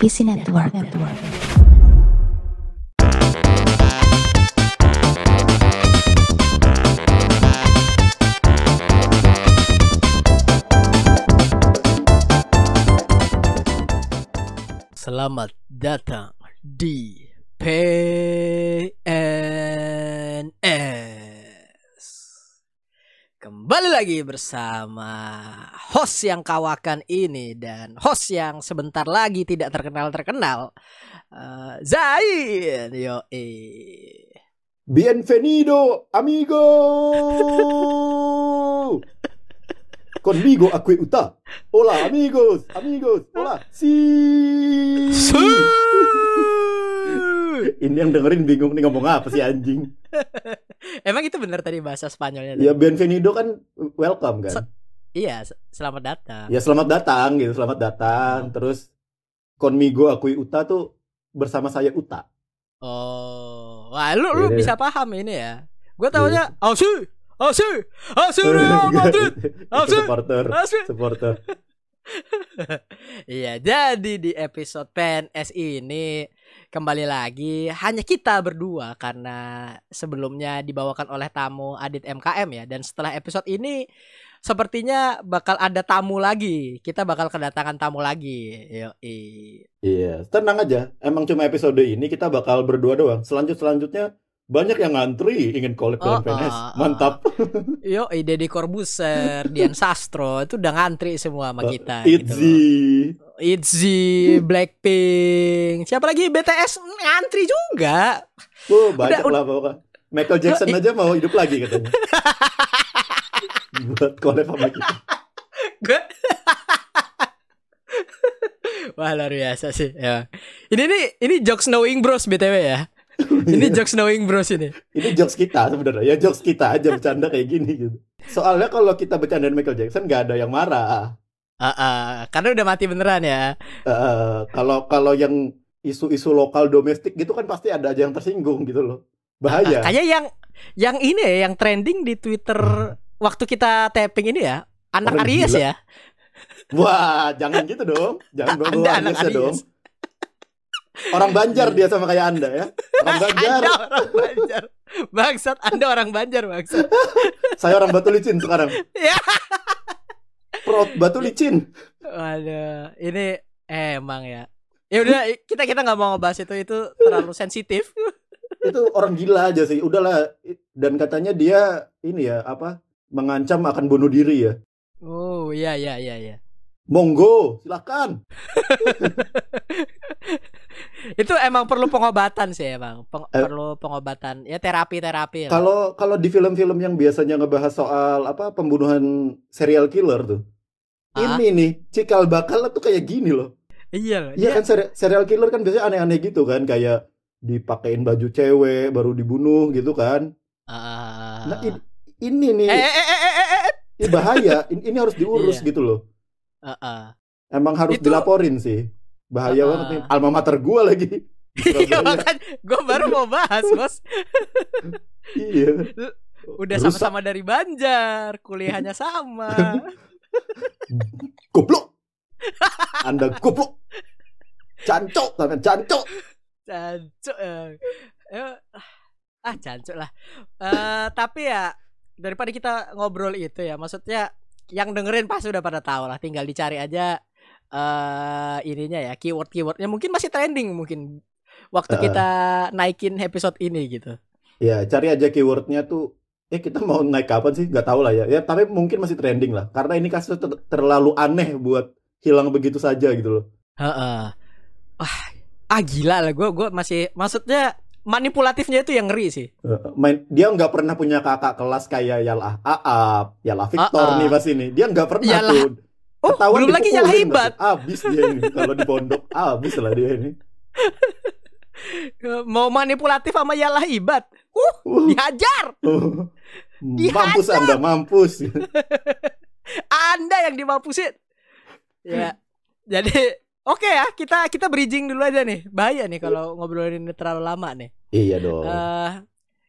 PC Network. Selamat datang di PNS. Kembali lagi bersama host yang kawakan ini dan host yang sebentar lagi tidak terkenal-terkenal. eh, Zain, yo Bienvenido, amigo! Conmigo acque uta. Hola, amigos, amigos. Hola. Si. Ini yang dengerin bingung nih ngomong apa sih anjing. Emang itu benar tadi bahasa Spanyolnya? Ya bienvenido kan welcome kan. Iya, s- selamat datang. Ya selamat datang gitu, selamat datang. Terus conmigo acque uta tuh bersama saya Uta. Oh, wah lu lu Iya. bisa paham ini ya. Gue taunya Aussie, Aussie, Aussie Real Madrid. Asik. supporter, supporter. Iya, jadi di episode PNS ini kembali lagi hanya kita berdua karena sebelumnya dibawakan oleh tamu Adit MKM ya dan setelah episode ini sepertinya bakal ada tamu lagi. Kita bakal kedatangan tamu lagi. Yoi. Iya, tenang aja. Emang cuma episode ini kita bakal berdua doang. Selanjut selanjutnya banyak yang ngantri ingin collab Oh, dengan PNS. oh, oh. Mantap. Yo, Deddy Corbuzier, Dian Sastro itu udah ngantri semua sama kita. gitu Itzy. loh. Itzy, Blackpink, siapa lagi BTS ngantri juga. Oh, banyak Udah, lah pokoknya. Michael Jackson aja mau hidup lagi katanya. Buat collab sama kita. Gue Wah luar biasa sih ya. Ini nih ini jokes knowing bros btw ya. Ini jokes knowing bros ini. Ini jokes kita sebenarnya. Ya jokes kita aja bercanda kayak gini gitu. Soalnya kalau kita bercandain Michael Jackson nggak ada yang marah. Ah, ah, karena udah mati beneran ya. Eh, kalau kalau yang isu-isu lokal domestik gitu kan pasti ada aja yang tersinggung gitu loh. Bahaya. Kayak yang yang ini ya yang trending di Twitter waktu kita tapping ini ya. Anak Orang Aries gila. ya. Wah, jangan gitu dong. Jangan bawa Anda anak Aries ya dong. Orang Banjar dia sama kayak Anda ya. Orang Banjar. Anda orang Banjar. Bangsat, Anda orang Banjar bangsat. Saya orang Batu Licin sekarang. Ya. Proud Batu Licin. Waduh, ini emang ya. Ya udah kita kita nggak mau ngebahas itu itu terlalu sensitif. Itu orang gila aja sih. Udahlah. Dan katanya dia ini ya apa? Mengancam akan bunuh diri ya. Oh iya iya iya iya. Monggo, silakan. Itu emang perlu pengobatan sih emang. Peng- Eh. perlu pengobatan. Ya terapi terapi. Kalau kalau di film-film yang biasanya ngebahas soal apa pembunuhan serial killer tuh. Ah. Ini nih, cikal bakal tuh kayak gini loh. Iya loh. Iya kan seri- serial killer kan biasanya aneh-aneh gitu kan kayak dipakein baju cewek baru dibunuh gitu kan. Ah. Nah ini, ini nih eh eh eh eh eh, eh. ini bahaya. Ini, ini harus diurus Iya. gitu loh. Ah, ah. Emang harus Itu- dilaporin sih. Bahaya Ah. banget nih. Alma mater gua lagi. Iya makanya gue baru mau bahas bos. iya. Udah sama-sama dari Banjar, kuliahnya sama. Goblok. Anda goblok. Cancok, sampean cancok. Cancuk ya. Eh, ah cancuk lah. Eh tapi ya daripada kita ngobrol itu ya, maksudnya yang dengerin pasti udah pada tahu lah. Tinggal dicari aja eh ininya ya, keyword-keywordnya mungkin masih trending mungkin waktu Eh. kita naikin episode ini gitu. Ya, cari aja keywordnya tuh. Eh kita mau naik kapan sih? Gak tahu lah ya. Ya tapi mungkin masih trending lah. Karena ini kasus ter- terlalu aneh buat hilang begitu saja gitu loh. Heeh. Wah, ah gila lah gue gue masih maksudnya manipulatifnya itu yang ngeri sih. Main dia nggak pernah punya kakak kelas kayak Yalah Aap, Yalah Victor Ah, ah. nih pas ini. Dia nggak pernah Yalah. tuh. Oh, Ketahuan belum lagi pasti. Ibat. Abis dia ini kalau di pondok. Abis lah dia ini. Mau manipulatif sama Yalah Ibat. Uh, Uh, dihajar. uh. Dihajar. mampus Anda, mampus. Anda yang dimampusin. Ya. Jadi oke ya, kita kita bridging dulu aja nih. Bahaya nih kalau ngobrolin ini terlalu lama nih. iya dong. Eh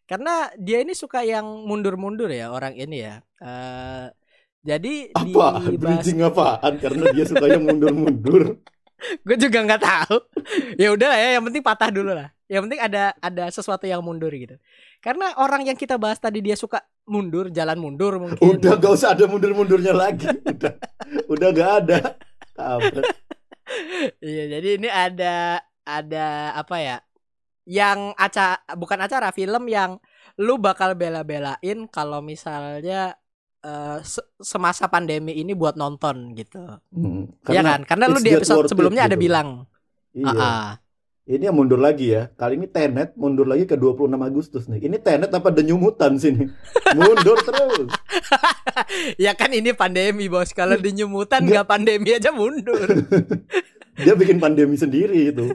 karena dia ini suka yang mundur-mundur ya orang ini ya. Eh jadi Apa? dibahas Bridging apaan? Karena dia suka yang mundur-mundur. gue juga nggak tahu. ya udah ya, yang penting patah dulu lah. Yang penting ada ada sesuatu yang mundur gitu. Karena orang yang kita bahas tadi dia suka mundur, jalan mundur mungkin. Udah gak usah ada mundur-mundurnya lagi. Udah, udah gak ada. Iya, jadi ini ada ada apa ya? Yang acara bukan acara film yang lu bakal bela-belain kalau misalnya eh, se- semasa pandemi ini buat nonton gitu. Hmm, Iya kan? Karena lu di episode worth it sebelumnya ada gitu. bilang. Iya. "Ah, ah." Ini yang mundur lagi ya. Kali ini Tenet mundur lagi ke 26 Agustus nih. Ini Tenet apa The New Mutant sini? Mundur terus. ya kan ini pandemi bos. Kalau di nyumutan nggak pandemi aja mundur. Dia bikin pandemi sendiri itu.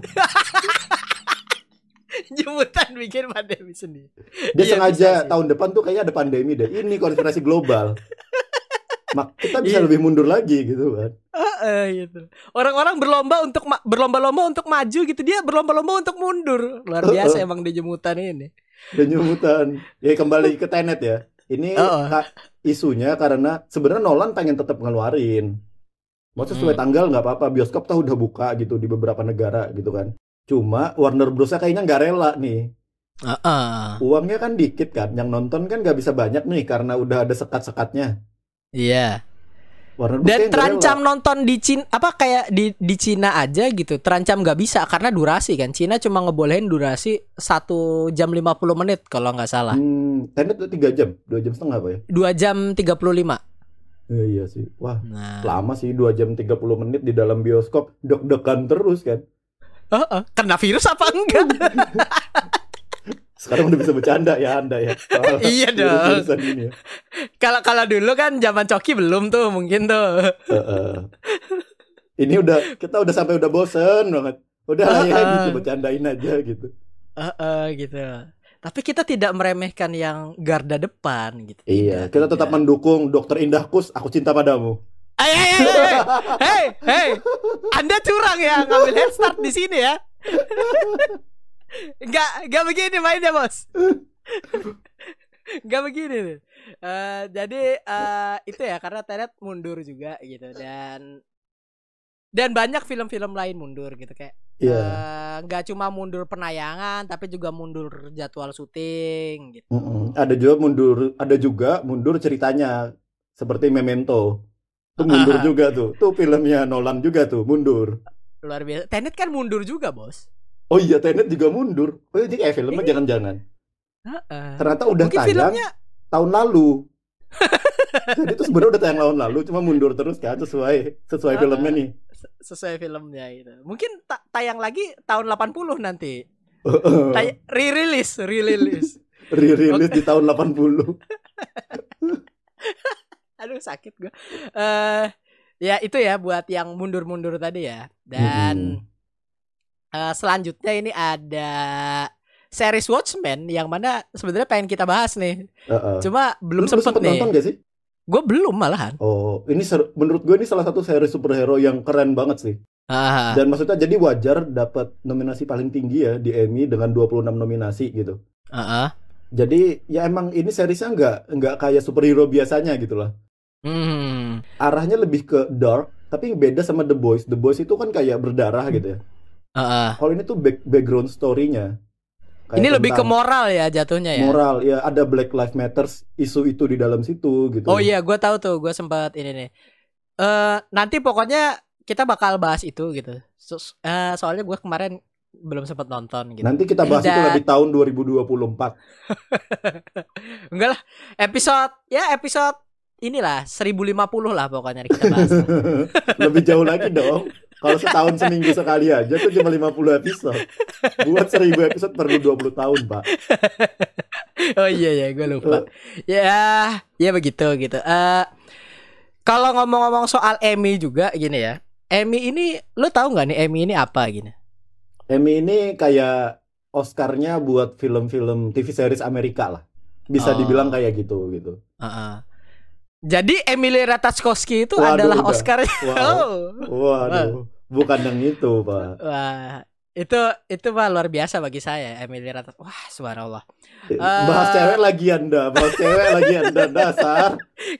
nyumutan bikin pandemi sendiri. Dia Iya, sengaja tahun depan tuh kayaknya ada pandemi deh. Ini konspirasi global. Mak kita bisa Iya. lebih mundur lagi gitu kan. Heeh, gitu. Orang-orang berlomba untuk berlomba-lomba untuk maju gitu. Dia berlomba-lomba untuk mundur. Luar biasa emang di jemutan ini. The New Mutant. Ya kembali ke Tenet ya. Ini Oh. ka- isunya karena sebenarnya Nolan pengen tetap ngeluarin. Mau sesuai Hmm. tanggal nggak apa-apa. Bioskop tahu udah buka gitu di beberapa negara gitu kan. Cuma Warner Bros kayaknya nggak rela nih. Heeh. Uangnya kan dikit kan. Yang nonton kan nggak bisa banyak nih karena udah ada sekat-sekatnya. Iya. Warner Bros Dan terancam rela. nonton di Cina apa kayak di di Cina aja gitu. Terancam nggak bisa karena durasi kan. Cina cuma ngebolehin durasi satu jam 50 menit kalau nggak salah. Hmm, Tenet tuh 3 jam, 2 jam setengah apa ya? Dua jam 35. Eh, iya sih. Wah, Nah. lama sih 2 jam 30 menit di dalam bioskop. Deg-degan terus kan. Heeh. Kena virus apa enggak? Sekarang udah bisa bercanda ya Anda ya. Soal Iya dong. ya. Kalau kalau dulu kan zaman Coki belum tuh mungkin tuh. Heeh. Ini udah kita udah sampai udah bosen banget. Udah lah ya Heeh. gitu bercandain aja gitu. Heeh, gitu. Tapi kita tidak meremehkan yang garda depan gitu. Iya, Tidak, kita tetap tidak. mendukung Dokter Indah Kus, aku cinta padamu. Hey, hey, hey, hey, hey, hey, Anda curang ya ngambil head start di sini ya. Enggak, enggak begini mainnya bos. Enggak begini nih. Eh, jadi eh, itu ya karena Tenet mundur juga gitu dan dan banyak film-film lain mundur gitu kayak Iya. eh, nggak cuma mundur penayangan tapi juga mundur jadwal syuting gitu. Mm-mm. Ada juga mundur, ada juga mundur ceritanya seperti Memento. Itu mundur juga tuh. Tuh filmnya Nolan juga tuh mundur. Luar biasa. Tenet kan mundur juga, Bos. Oh iya, Tenet juga mundur. Oh ini kayak filmnya jangan-jangan. Heeh. Ternyata udah Mungkin tayang filmnya tahun lalu. Jadi itu sebenarnya udah tayang tahun lalu, cuma mundur terus kan sesuai sesuai Ah, filmnya nih. se- sesuai filmnya gitu. Mungkin ta- tayang lagi tahun 80 nanti. Oh. Tay- re-release, re-release. Di tahun 80. Aduh sakit gua. Eh ya itu ya buat yang mundur-mundur tadi ya. Dan eh, selanjutnya ini ada series Watchmen yang mana sebenarnya pengen kita bahas nih. Heeh. Cuma belum sempet nih. nonton gak sih? Gue belum malahan. Oh, ini menurut gue ini salah satu seri superhero yang keren banget sih. Ah, Dan maksudnya jadi wajar dapat nominasi paling tinggi ya di Emmy dengan 26 nominasi gitu. ah. Jadi ya emang ini seriesnya nggak nggak kayak superhero biasanya gitu lah. Hmm. Arahnya lebih ke dark, tapi beda sama The Boys. The Boys itu kan kayak berdarah gitu ya. ah, ah. Kalau ini tuh back- background story-nya. Kayak Ini lebih ke moral ya jatuhnya ya. moral ya ada Black Lives Matters isu itu di dalam situ gitu. Oh iya, gue tahu tuh, gue sempat ini nih. Eh nanti pokoknya kita bakal bahas itu gitu. So- eh, soalnya gue kemarin belum sempat nonton gitu. Nanti kita bahas itu Dan- lah di tahun 2024. Enggak lah, episode ya episode inilah 1050 lah pokoknya kita bahas. Lebih jauh lagi dong. Kalau setahun seminggu sekali aja tuh cuma 50 episode. Buat 1000 episode perlu 20 tahun, Pak. oh iya ya, gue lupa. Ya, ya begitu gitu. Eh kalau ngomong-ngomong soal Emmy juga gini ya. Emmy ini lu tahu nggak nih Emmy ini apa gini? Emmy ini kayak Oscar-nya buat film-film TV series Amerika lah. Bisa Oh. dibilang kayak gitu gitu. Heeh. Jadi Emily Ratajkowski itu Waduh, adalah udah. Oscar Wow. Oh. Waduh, bukan yang itu, Pak. Wah, itu itu mah luar biasa bagi saya Emily Ratat. Wah, subhanallah. bahas cewek lagi Anda, bahas cewek lagi Anda dasar.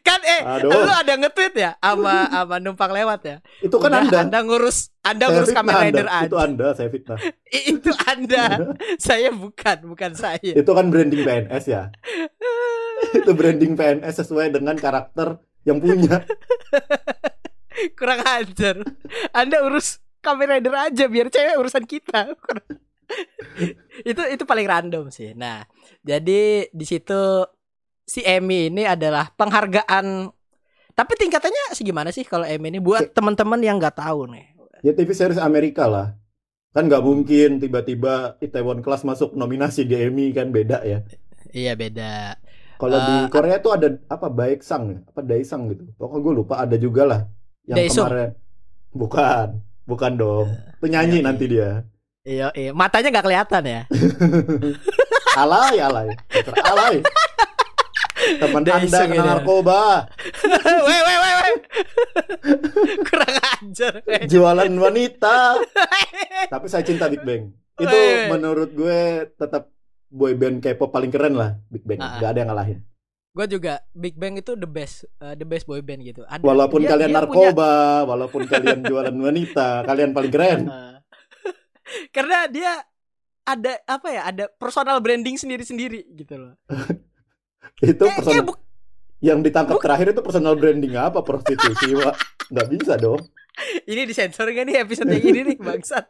Kan eh Aduh. lu ada nge-tweet ya sama sama numpang lewat ya. Itu kan Udah, Anda. Anda ngurus Anda Saya ngurus fitnah Kamen Anda. Rider aja. Itu Anda, saya fitnah. Itu Anda. saya bukan, bukan saya. Itu kan branding PNS ya. itu branding PNS sesuai dengan karakter yang punya. Kurang ajar. Anda urus Kamen Rider aja biar cewek urusan kita. itu itu paling random sih. Nah, jadi di situ si Emmy ini adalah penghargaan tapi tingkatannya segimana sih kalau Emmy ini buat teman-teman yang nggak tahu nih. Ya TV series Amerika lah. Kan nggak mungkin tiba-tiba Itaewon Class masuk nominasi di Emmy kan beda ya. Iya beda. Kalau di Eh, Korea tuh ada apa Baeksang ya? Apa Daesang gitu. Pokoknya gue lupa ada juga lah yang Daesung. kemarin. Bukan, bukan dong. Penyanyi iya, nanti dia. Iya, iya. matanya nggak kelihatan ya. Alay, alay. Alay. Teman Anda kena narkoba, weh, weh, weh, weh. Kurang ajar. weh. jualan wanita. Tapi saya cinta Big Bang. Itu Weh. menurut gue tetap boy band K-pop paling keren lah Big Bang. Ah, ah. Gak ada yang ngalahin. Gue juga Big Bang itu the best, uh, the best boy band gitu. Ada, Walaupun dia- kalian dia narkoba, walaupun kalian jualan wanita, kalian paling keren. punya, uh, karena dia ada apa ya? Ada personal branding sendiri-sendiri gitu loh. Itu Kayak- personal bu- yang ditangkap terakhir itu personal branding apa prostitusi, Wak? Nggak bisa dong. ini disensor gak nih episode yang ini nih bangsat.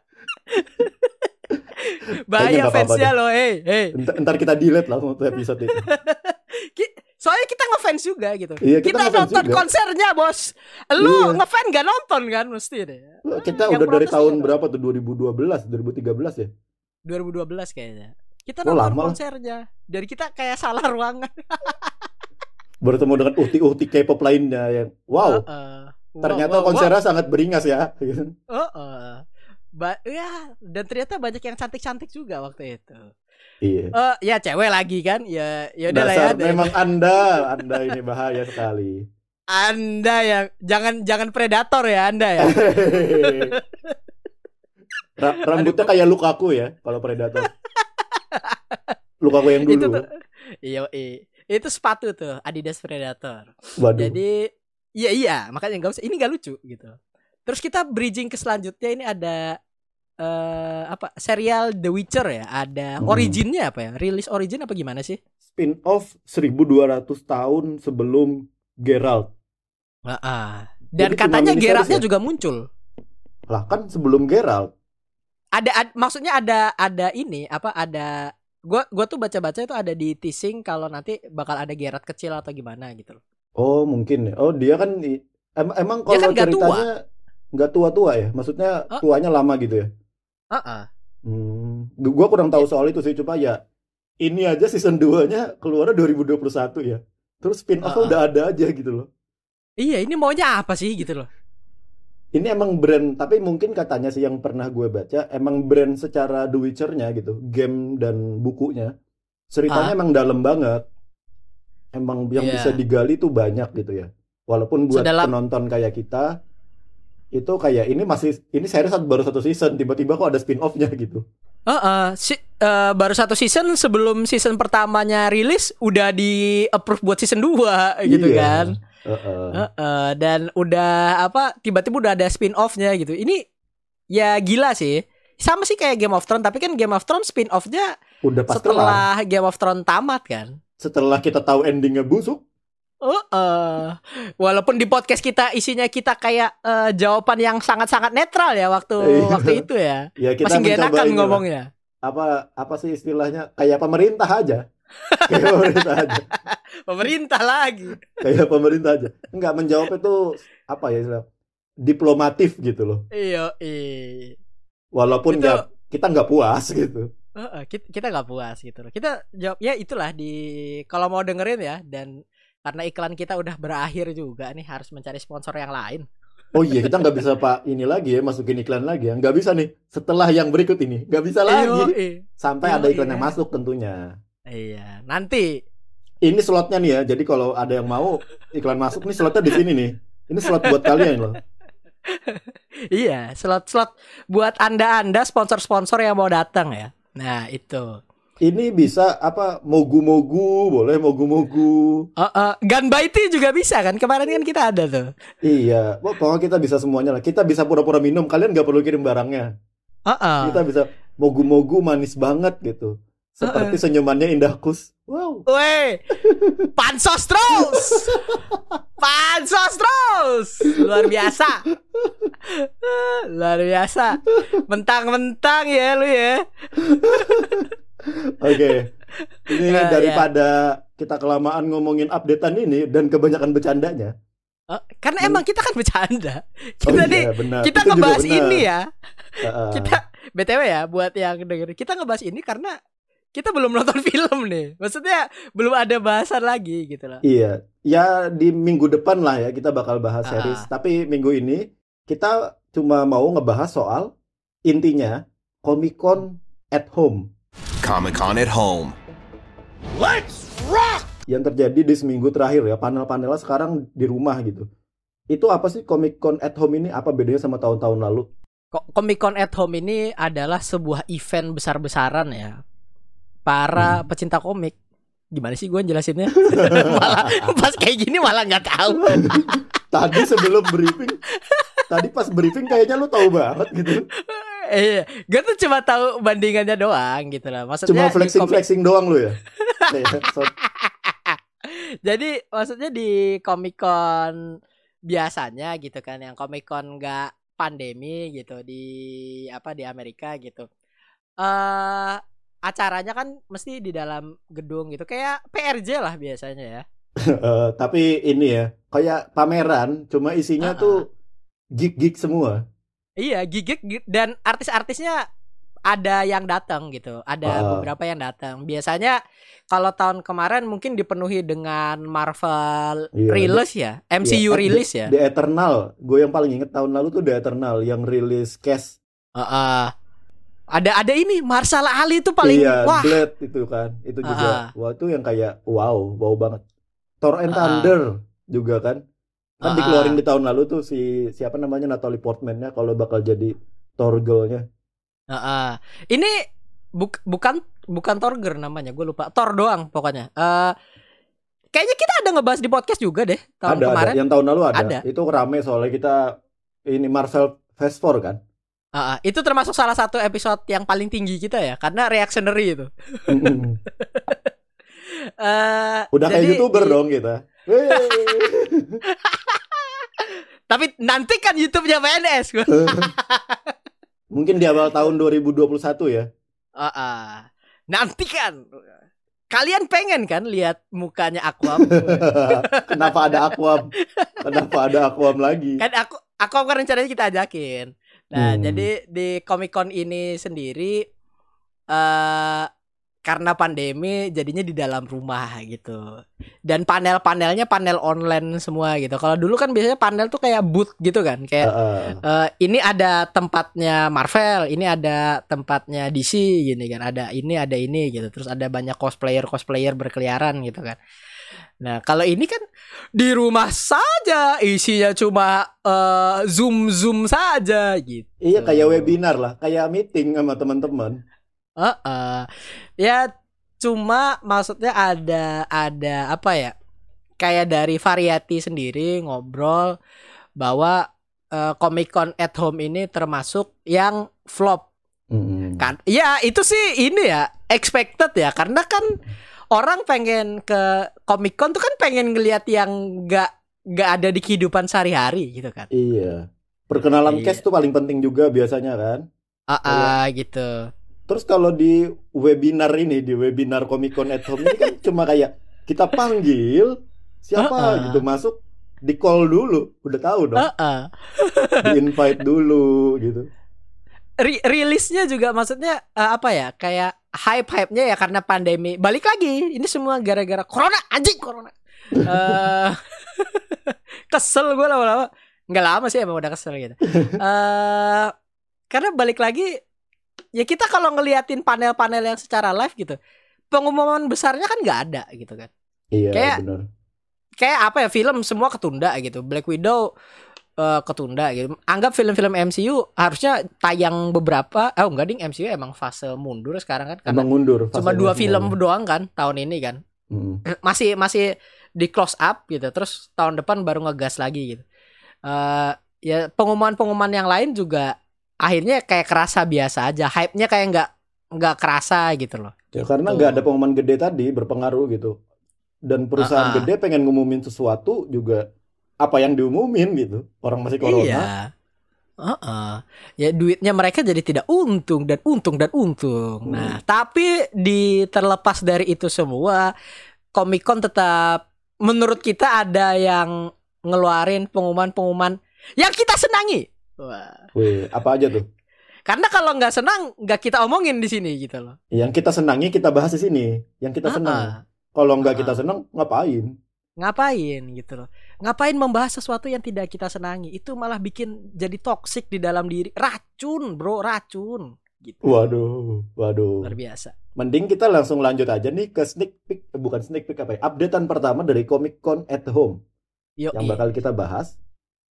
Bahaya fansnya loh, hey, hey. Ntar, ntar kita delete lah untuk episode. Ki- Soalnya kita ngefans juga gitu. Iya, kita kita nonton juga. konsernya, Bos. Lu Iya. ngefans gak nonton kan mesti deh. Kita Yang udah dari tahun berapa tuh? 2012, 2013 ya? 2012 kayaknya. Kita Oh, nonton lama konsernya. Dari kita kayak salah ruangan. Bertemu dengan uhti-uhti K-pop lainnya yang wow, Heeh. ternyata Wow, wow, konsernya sangat beringas ya. wow. Heeh. Ba- ya, dan ternyata banyak yang cantik-cantik juga waktu itu. iya. Eh, ya cewek lagi kan? Ya, ya udah lah ya. Memang Anda, Anda ini bahaya sekali. Anda yang jangan jangan predator ya Anda ya. Ra- rambutnya kayak Lukaku ya, kalau predator. Lukaku yang itu dulu. tuh. Iya, iya. Itu sepatu tuh Adidas Predator. Waduh. Jadi iya iya, makanya nggak usah. Ini nggak lucu gitu. Terus kita bridging ke selanjutnya ini ada eh apa serial The Witcher ya ada Hmm. originnya apa ya rilis origin apa gimana sih Spin off 1200 tahun sebelum Geralt. Ah, dan Jadi katanya Geraltnya ya? juga muncul Lah kan sebelum Geralt. ada, ad- maksudnya ada ada ini apa ada gua gua tuh baca-baca itu ada di teasing kalau nanti bakal ada Geralt kecil atau gimana gitu loh Oh mungkin ya. Oh dia kan em- emang Dia kalau kan nggak ceritanya nggak tua-tua ya. Maksudnya Oh. tuanya lama gitu ya. Heeh. Hmm, gua kurang tahu soal itu sih coba ya. Ini aja season 2-nya keluar 2021 ya. Terus spin off Ah, ah. udah ada aja gitu loh. iya ini maunya apa sih gitu loh Ini emang brand, tapi mungkin katanya sih yang pernah gue baca, emang brand secara The Witcher-nya gitu, game dan bukunya. Ceritanya emang dalam banget. Emang yang Iya. bisa digali tuh banyak gitu ya. Walaupun buat Sedalam- penonton kayak kita, itu kayak ini masih, ini series baru satu season, tiba-tiba kok ada spin-off-nya gitu. Heeh, si- eh, baru satu season sebelum season pertamanya rilis udah di approve buat season 2 gitu Iya. kan. Heeh. Heeh, dan udah apa tiba-tiba udah ada spin-off-nya gitu. Ini ya gila sih. Sama sih kayak Game of Thrones, tapi kan Game of Thrones spin-off-nya Udah pasti lah. setelah Game of Thrones tamat kan. Setelah kita tahu endingnya busuk, Heeh. Walaupun di podcast kita isinya kita kayak eh, jawaban yang sangat-sangat netral ya waktu Iya. waktu itu ya. ya kita Masih gak enakan ngomongnya. apa apa sih istilahnya kayak pemerintah aja. kayak pemerintah aja. Pemerintah lagi. kayak pemerintah aja nggak menjawab itu apa ya istilah diplomatif gitu loh Iya, iya. walaupun Itu- nggak kita nggak puas gitu Heeh, kita kita nggak puas gitu loh. Kita jawab ya itulah di kalau mau dengerin ya dan karena iklan kita udah berakhir juga nih harus mencari sponsor yang lain. oh iya kita nggak bisa pak ini lagi ya masukin iklan lagi ya nggak bisa nih setelah yang berikut ini nggak bisa lagi Yoi. sampai Iya, ada iklan iya. yang masuk tentunya Iya, nanti ini slotnya nih ya jadi kalau ada yang mau iklan masuk nih slotnya di sini nih ini slot buat kalian loh iya, slot-slot buat Anda-anda sponsor-sponsor yang mau datang ya. Nah, itu. Ini bisa apa mogu-mogu, boleh mogu-mogu. Uh, uh, Gunbaiti juga bisa kan? Kemarin kan kita ada tuh. Iya, pokoknya kita bisa semuanya lah. Kita bisa pura-pura minum, kalian nggak perlu kirim barangnya. Uh, uh. Kita bisa mogu-mogu manis banget gitu. Seperti senyumannya Indah Kus. Wow. Weh, pansos terus, pansos terus, luar biasa, luar biasa, mentang-mentang ya lu ya. Oke, ini Ya, daripada kita kelamaan ngomongin updatean ini dan kebanyakan bercandanya. Oh, karena emang kita kan bercanda, Oh kita nih iya, benar. kita Itu ngebahas ini ya, Heeh. kita btw ya buat yang denger, kita ngebahas ini karena kita belum nonton film nih, maksudnya belum ada bahasan lagi gitu loh. Iya, ya di minggu depan lah ya kita bakal bahas Ah. series. Tapi minggu ini kita cuma mau ngebahas soal intinya Comic Con at home Comic Con at home. yang terjadi di seminggu terakhir ya. Panel-panelnya sekarang di rumah gitu. Itu apa sih Comic Con at home ini? Apa bedanya sama tahun-tahun lalu? Comic Con at Home ini adalah sebuah event besar-besaran ya para Hmm. pecinta komik. Gimana sih gue jelasinnya? malah pas kayak gini malah nggak tahu. Tadi sebelum briefing, tadi pas briefing kayaknya lu tahu banget gitu. Iya, gue tuh cuma tahu bandingannya doang gitu lah. Maksudnya Cuma di komik- flexing-flexing doang lu ya. So- Jadi maksudnya di Comic Con biasanya gitu kan, yang Comic Con nggak pandemi gitu di apa di Amerika gitu. Eh acaranya kan mesti di dalam gedung gitu, kayak PRJ lah biasanya ya. Eh, tapi ini ya, kayak pameran, cuma isinya Ah, tuh geek-geek semua. Iya, gigik gi- dan artis-artisnya ada yang datang gitu. Ada Ah. beberapa yang datang. Biasanya kalau tahun kemarin mungkin dipenuhi dengan Marvel Iya, rilis ya, Iya, MCU eh, rilis ya. The Eternal, gue yang paling inget tahun lalu tuh The Eternal yang rilis Cash. Heeh. Ada ada ini Marsala Ali itu paling iya, wah. Blade itu kan, itu juga. Ah. Wah itu yang kayak wow, wow banget. Thor and Ah. Thunder juga kan. Kan Ah. dikeluarin di tahun lalu tuh si siapa namanya Natalie Portman-nya kalau bakal jadi Thor girl-nya. Heeh. Ini buk- bukan bukan Torger namanya, gue lupa. Thor doang pokoknya. Eh kayaknya kita ada ngebahas di podcast juga deh tahun Ada, kemarin. ada. Yang tahun lalu ada. Ada. Itu rame soalnya kita ini Marvel Fast Four kan. Heeh, itu termasuk salah satu episode yang paling tinggi kita ya, karena reactionary itu. Mm-mm. Eh, Udah kayak jadi YouTuber di- dong kita. Tapi nanti kan YouTube-nya PNS gua. Mungkin di awal tahun 2021 ya. Heeh. Nanti kan kalian pengen kan lihat mukanya Aquam? Kenapa ada Aquam? Kenapa ada Aquam lagi? kan aku Aquam kan rencananya kita ajakin. Nah, Hmm. jadi di Comic Con ini sendiri eh karena pandemi jadinya di dalam rumah gitu. Dan panel-panelnya panel online semua gitu. Kalau dulu kan biasanya panel tuh kayak booth gitu kan, kayak Heeh. eh, ini ada tempatnya Marvel, ini ada tempatnya DC gini kan. Ada ini, ada ini gitu. Terus ada banyak cosplayer-cosplayer berkeliaran gitu kan. Nah, kalau ini kan di rumah saja isinya cuma eh, zoom-zoom saja gitu. Iya kayak webinar lah, kayak meeting sama teman-teman. Heeh. Ya cuma maksudnya ada ada apa ya? Kayak dari variety sendiri ngobrol bahwa eh, Comic Con at Home ini termasuk yang flop Mm. kan. Ya, itu sih ini ya expected ya karena kan orang pengen ke Comic Con tuh kan pengen ngelihat yang nggak nggak ada di kehidupan sehari-hari gitu kan. Iya. Perkenalan Iya. cast tuh paling penting juga biasanya kan. Ah, ah, gitu. Terus kalau di webinar ini, di webinar Comic Con at Home ini kan cuma kayak kita panggil siapa Heeh. gitu masuk di call dulu, udah tahu dong, Heeh. di invite dulu gitu. Ri- rilisnya juga maksudnya eh, apa ya kayak hype hype nya ya karena pandemi balik lagi ini semua gara-gara corona anjing corona Eh, kesel gue lama-lama nggak lama sih emang udah kesel gitu eh karena balik lagi ya kita kalau ngeliatin panel-panel yang secara live gitu pengumuman besarnya kan nggak ada gitu kan Iya, Kayak- benar. kayak apa ya film semua ketunda gitu Black Widow eh, ketunda gitu. Anggap film-film MCU harusnya tayang beberapa oh enggak ding MCU emang fase mundur sekarang kan karena Emang mundur. cuma dua semuanya. film doang kan tahun ini kan. Mm. Masih masih di close up gitu. Terus tahun depan baru ngegas lagi gitu. Eh ya pengumuman-pengumuman yang lain juga akhirnya kayak kerasa biasa aja. Hype-nya kayak nggak nggak kerasa gitu loh. Ya, karena nggak ada pengumuman gede tadi berpengaruh gitu. Dan perusahaan Ah, ah. gede pengen ngumumin sesuatu juga apa yang diumumin gitu. Orang masih corona. Iya. Heeh. Ya duitnya mereka jadi tidak untung dan untung dan untung. Hmm. Nah, tapi di terlepas dari itu semua, Comic Con tetap menurut kita ada yang ngeluarin pengumuman-pengumuman yang kita senangi. Wah. Wih, apa aja tuh? Karena kalau nggak senang, nggak kita omongin di sini gitu loh. Yang kita senangi kita bahas di sini. Yang kita senang. Kalau nggak kita senang, ngapain? Ngapain gitu loh. Ngapain membahas sesuatu yang tidak kita senangi? Itu malah bikin jadi toksik di dalam diri. Racun, Bro, racun. Gitu. Waduh, waduh. Luar biasa. Mending kita langsung lanjut aja nih ke sneak peek, eh, bukan sneak peek apa ya? Updatean pertama dari Comic Con at Home Yo, yang bakal kita bahas.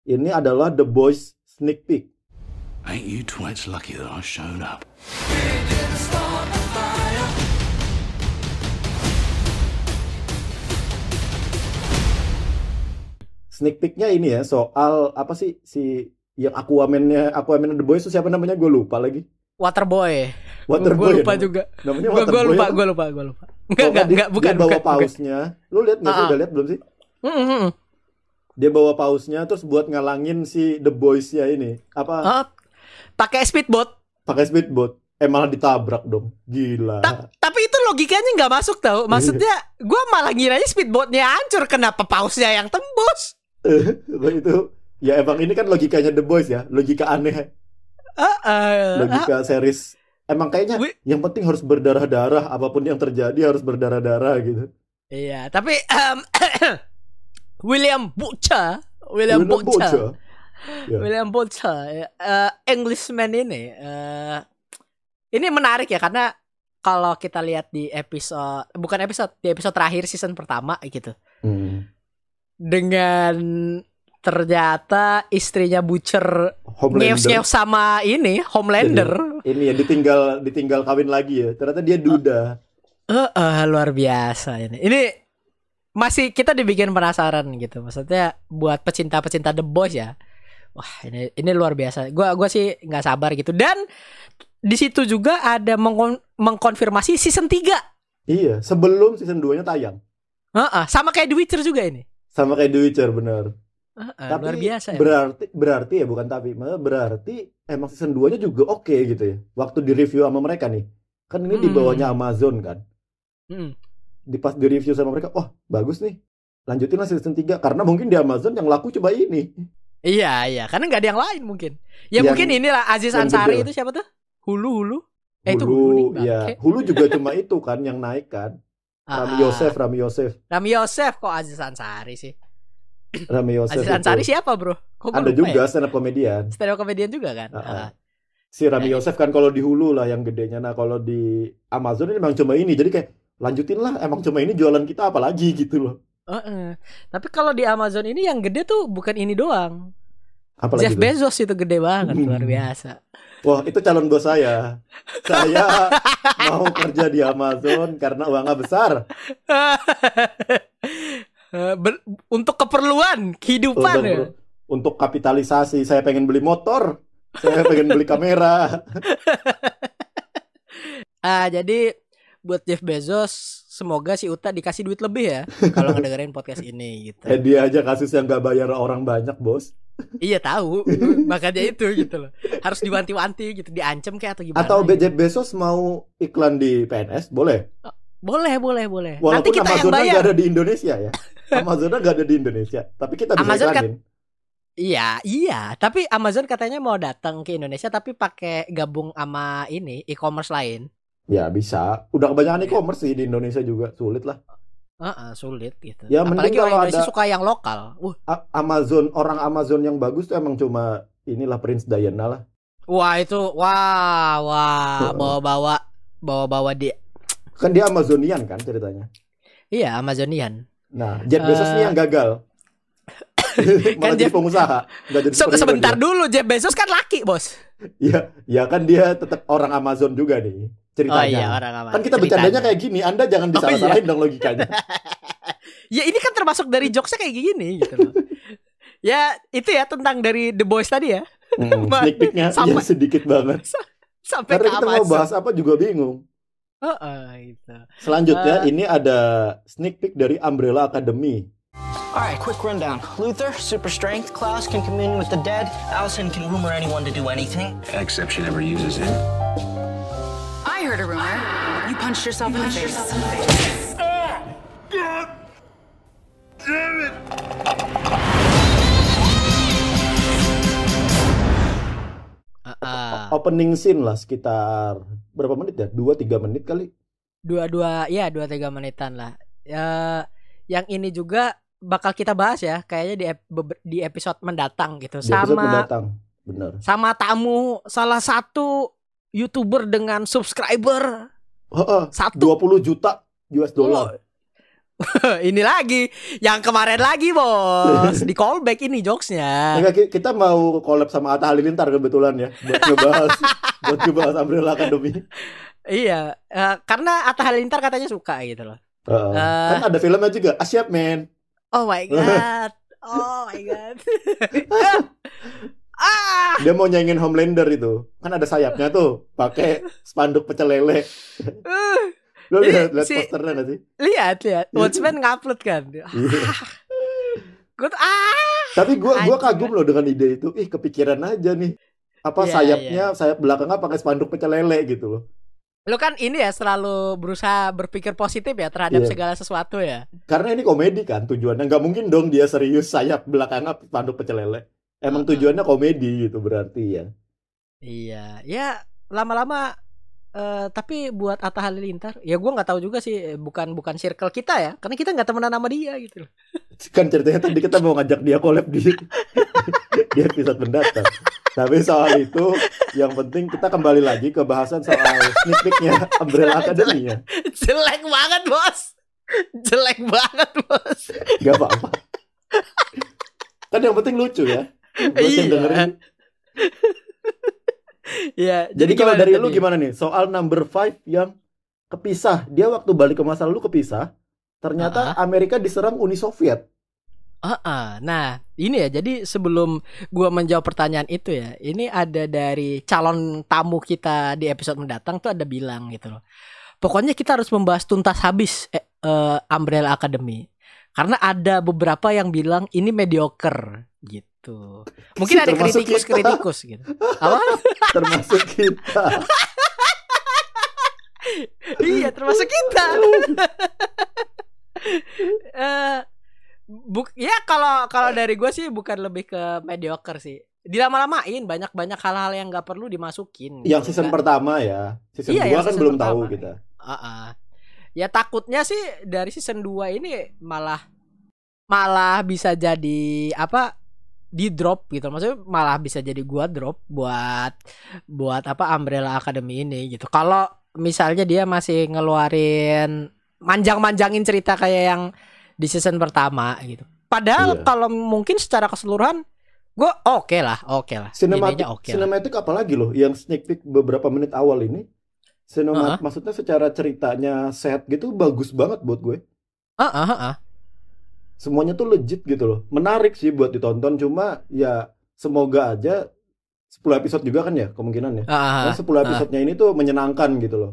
Ini adalah The Boys sneak peek. Ain't you twits lucky that I showed up? Sneak peeknya ini ya soal apa sih si yang Aquaman-nya Aquaman The Boys itu siapa namanya? Gue lupa lagi. Waterboy. Waterboy Gue lupa ya, juga. Namanya Gue Waterboy. lupa, apa? gue lupa, gue lupa. Enggak, enggak, enggak, bukan, dia bawa bukan, bukan. pausnya. Lu lihat nggak sih? Ah, ah. Udah lihat belum sih? Mm, mm, mm. Dia bawa pausnya terus buat ngalangin si The Boys-nya ini. Apa? Oh, pakai speedboat. Pakai speedboat. Eh malah ditabrak dong. Gila. Ta- tapi itu logikanya nggak masuk tau. Maksudnya, gue malah ngiranya speedboatnya hancur. Kenapa pausnya yang tembus? itu ya emang ini kan logikanya The Boys ya. Logika aneh. Ah, ah, Logika series. Emang kayaknya Wi- yang penting harus berdarah-darah. Apa pun yang terjadi harus berdarah-darah gitu. Iya, tapi em, William Butcher, William, William Butcher, Butcher. William Butcher, eh, Englishman ini, eh, ini menarik ya karena kalau kita lihat di episode, bukan episode, di episode terakhir season pertama gitu, Hmm. dengan ternyata istrinya Butcher ngeus-ngeus sama ini Homelander, Ini ya ditinggal ditinggal kawin lagi ya. Ternyata dia duda. Eh, eh, luar biasa ini. Ini masih kita dibikin penasaran gitu. Maksudnya buat pecinta-pecinta The Boys ya. Wah, ini ini luar biasa. Gua gua sih nggak sabar gitu. Dan di situ juga ada mengkon- mengkonfirmasi season 3. Iya, sebelum season 2-nya tayang. Heeh, sama kayak The Witcher juga ini. Sama kayak The Witcher bener. Heeh, Tapi luar biasa ya. berarti berarti ya bukan tapi berarti emang season 2-nya juga oke gitu ya. Waktu di review sama mereka nih. Kan ini di Hmm. bawahnya Amazon kan. Mm. Di pas di review sama mereka, wah bagus nih. Lanjutin lah season 3 karena mungkin di Amazon yang laku coba ini. Iya, iya, karena nggak ada yang lain mungkin. Ya Yang- mungkin inilah Aziz Ansari itu siapa tuh? Hulu Hulu. Eh itu Hulu, Hulu, nih, ya. Hulu juga cuma itu kan yang naik kan. Ah, Rami. Yosef, Rami Yosef. Rami Yosef kok Aziz Ansari sih? Rami Yosef Aziz itu. Ansari siapa, Bro? Kok Ada juga ya? stand up comedian. stand up comedian juga kan? Ah. Ah. Si Rami Nah, Yosef kan kalau di Hulu lah yang gedenya. Nah, kalau di Amazon ini memang cuma ini. Jadi kayak lanjutin lah, emang cuma ini jualan kita apalagi gitu loh. Heeh. Tapi kalau di Amazon ini yang gede tuh bukan ini doang. Apalagi Jeff tuh? Bezos itu gede banget, luar Hmm. biasa. Wah, itu calon bos saya. Saya mau kerja di Amazon karena uangnya besar. Ber- untuk keperluan kehidupan Untuk, ya. untuk kapitalisasi, saya pengen beli motor. Saya pengen beli kamera. Ah, jadi buat Jeff Bezos semoga si Uta dikasih duit lebih ya kalau ngedengerin podcast ini gitu. Eh, dia aja kasus yang gak bayar orang banyak, bos. iya tahu, makanya itu gitu loh. Harus diwanti-wanti gitu, diancam kayak atau gimana? Atau gitu. Jeff Bezos mau iklan di PNS, boleh. Boleh, boleh, boleh. Nanti Walaupun kita yang Amazonnya bayar. nggak ada di Indonesia ya. Amazonnya nggak ada di Indonesia, tapi kita bisa Amazon iklanin. Iya, iya. Tapi Amazon katanya mau datang ke Indonesia tapi pakai gabung sama ini e-commerce lain. Ya bisa. Udah kebanyakan Iya. e-commerce sih di Indonesia juga sulit lah. Heeh, sulit gitu. Ya, Apalagi orang kalau Indonesia ada- suka yang lokal. Uh, Amazon orang Amazon yang bagus tuh emang cuma inilah Prince Diana lah. wah itu wah wah bawa-bawa bawa-bawa dia. Kan dia Amazonian kan ceritanya. Iya, Amazonian. Nah, Jeff Bezos nih yang gagal. Malah Kan jadi Jeff- pengusaha, jadi Se- sebentar dia. dulu Jeff Bezos kan laki bos. Iya, ya kan dia tetap orang Amazon juga nih Oh ceritanya. iya orang apa? Kan kita bercandanya kayak gini, Anda jangan Oh, disalah-salahin dong logikanya. Ya ini kan termasuk dari jokesnya kayak gini gitu loh. ya itu ya tentang dari The Boys tadi ya Hmm, sneak peeknya sampai- ya sedikit banget. sampai Karena kita mau bahas apa juga bingung. Heeh, gitu. Selanjutnya Eh. ini ada sneak peek dari Umbrella Academy. All right, quick rundown. Luther, super strength. Klaus can commune with the dead. Allison can rumor anyone to do anything. Except she never uses him. Heard a rumor. You punched yourself in the face. Heeh. Opening scene lah sekitar berapa menit ya? 2-3 menit kali. Dua-dua ya dua tiga menitan lah. Ya yang ini juga bakal kita bahas ya kayaknya di ep- di episode mendatang gitu Di sama mendatang. Bener. sama tamu salah satu youtuber dengan subscriber Heeh, satu 20 juta US dollar. ini lagi yang kemarin lagi bos di callback ini jokesnya Enggak, ki- kita mau collab sama Atta Halilintar kebetulan ya buat ngebahas buat ngebahas Umbrella Academy. iya eh, karena Atta Halilintar katanya suka gitu loh Heeh. Eh. kan ada filmnya juga. Asyap man. oh my god oh my god ah Dia mau nyanyiin Homelander itu. Kan ada sayapnya tuh, pakai spanduk pecel lele. uh, Lo lihat lihat si- posternya gak sih? lihat lihat Watchmen ngupload kan Iya. gue tuh ah Tapi gua gua kagum loh dengan ide itu. Ih, kepikiran aja nih. Apa Iya, sayapnya, sayap belakangnya pakai spanduk pecel lele gitu loh. Lo kan ini ya selalu berusaha berpikir positif ya terhadap Iya. segala sesuatu ya. Karena ini komedi kan tujuannya. nggak mungkin dong dia serius sayap belakangnya spanduk pecel lele. Emang tujuannya komedi gitu berarti ya. Iya, ya lama-lama eh, tapi buat Atta Halilintar, ya gua nggak tahu juga sih, eh, bukan bukan circle kita ya, karena kita nggak temenan sama dia gitu loh. Kan ceritanya tadi kita mau ngajak dia collab di di episode mendatang. Tapi soal itu yang penting kita kembali lagi ke bahasan soal sneak peeknya Umbrella Academy ya. Jelek banget bos, jelek banget bos. Gak apa-apa. Kan yang penting lucu ya. Buat yang Iya. dengerin. Iya, Jadi kalau dari lu gimana nih? Soal number 5 yang kepisah. Dia waktu balik ke masa lalu kepisah. Ternyata Amerika diserang Uni Soviet. Ah, ah. Nah, ini ya. Jadi sebelum gua menjawab pertanyaan itu ya, ini ada dari calon tamu kita di episode mendatang tuh ada bilang gitu loh. Pokoknya kita harus membahas tuntas habis eh, eh, Umbrella Academy. Karena ada beberapa yang bilang ini mediocre gitu. Mungkin ada kritikus-kritikus gitu. Apa? Termasuk kita. iya, termasuk kita. Eh buk ya kalau kalau dari gue sih bukan lebih ke mediocre sih. Dilama-lamain banyak-banyak hal-hal yang nggak perlu dimasukin. yang gitu season kan. pertama ya. Season Iya, 2 yang kan season belum pertama. tahu kita. Ah, ah. Ya takutnya sih dari season 2 ini malah malah bisa jadi apa di drop gitu. Maksudnya malah bisa jadi gua drop buat buat apa Umbrella Academy ini gitu. Kalau misalnya dia masih ngeluarin manjang-manjangin cerita kayak yang di season pertama gitu. Padahal Iya. kalau mungkin secara keseluruhan gua oke lah, oke lah. Sinematik, lah. sinematik apalagi loh yang sneak peek beberapa menit awal ini. Sinematik maksudnya secara ceritanya set gitu bagus banget buat gue. Ah, ah, ah. Semuanya tuh legit gitu loh. Menarik sih buat ditonton cuma ya semoga aja 10 episode juga kan ya kemungkinan ya. Ah, ah, Nah, 10 episodenya ini tuh menyenangkan gitu loh.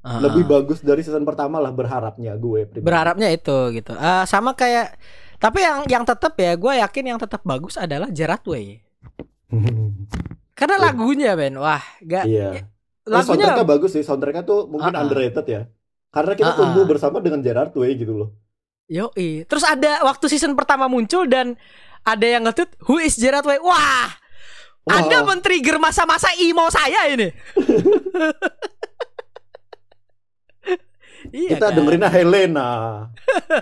ah, Lebih ah. bagus dari season pertama lah berharapnya gue pribadi. berharapnya itu gitu Eh, sama kayak tapi yang yang tetap ya gue yakin yang tetap bagus adalah Gerard Way karena Iya. lagunya Ben wah gak Iya. Oh, lagunya soundtracknya bagus sih. Soundtracknya tuh mungkin Ah, ah. underrated ya. Karena kita Ah, tumbuh ah. bersama dengan Gerard Way gitu loh. Yoi terus ada waktu season pertama muncul dan ada yang ngetweet who is Gerard Way wah Wah. anda men-trigger masa-masa emo saya ini iya kita kan? dengerinnya Helena.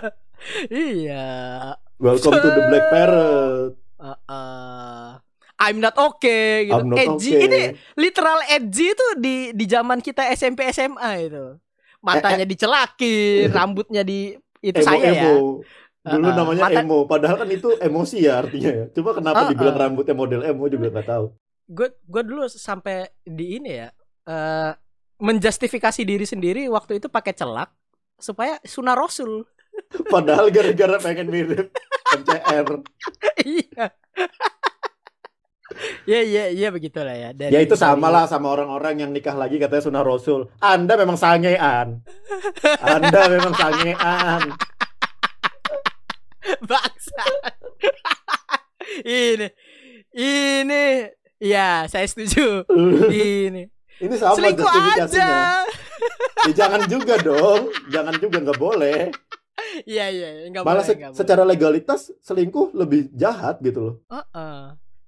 iya Welcome to the Black Parrot. Uh, uh, I'm not okay gitu I'm not edgy okay. ini literal edgy itu di di zaman kita SMP SMA itu matanya dicelakin rambutnya di itu emo saya ya emo. Dulu Uh-uh. namanya Mata- emo, padahal kan itu emosi ya artinya ya. Cuma kenapa Uh-uh. dibilang rambutnya model emo juga nggak tahu. gue gue dulu sampai di ini ya eh menjustifikasi diri sendiri waktu itu pakai celak supaya sunah rasul Padahal gara-gara pengen mirip MCR. iya Iya iya iya begitulah ya. Dari, Ya itu sama lah sama orang-orang yang nikah lagi katanya sunah rasul. Anda memang sangean. Anda memang sangean. Bangsa. ini ini ya saya setuju. ini Ini sama selingkuh justifikasinya. aja. Ya, jangan juga dong, jangan juga nggak boleh. Iya iya enggak Malah boleh se- enggak boleh. secara legalitas selingkuh lebih jahat gitu loh. Heeh.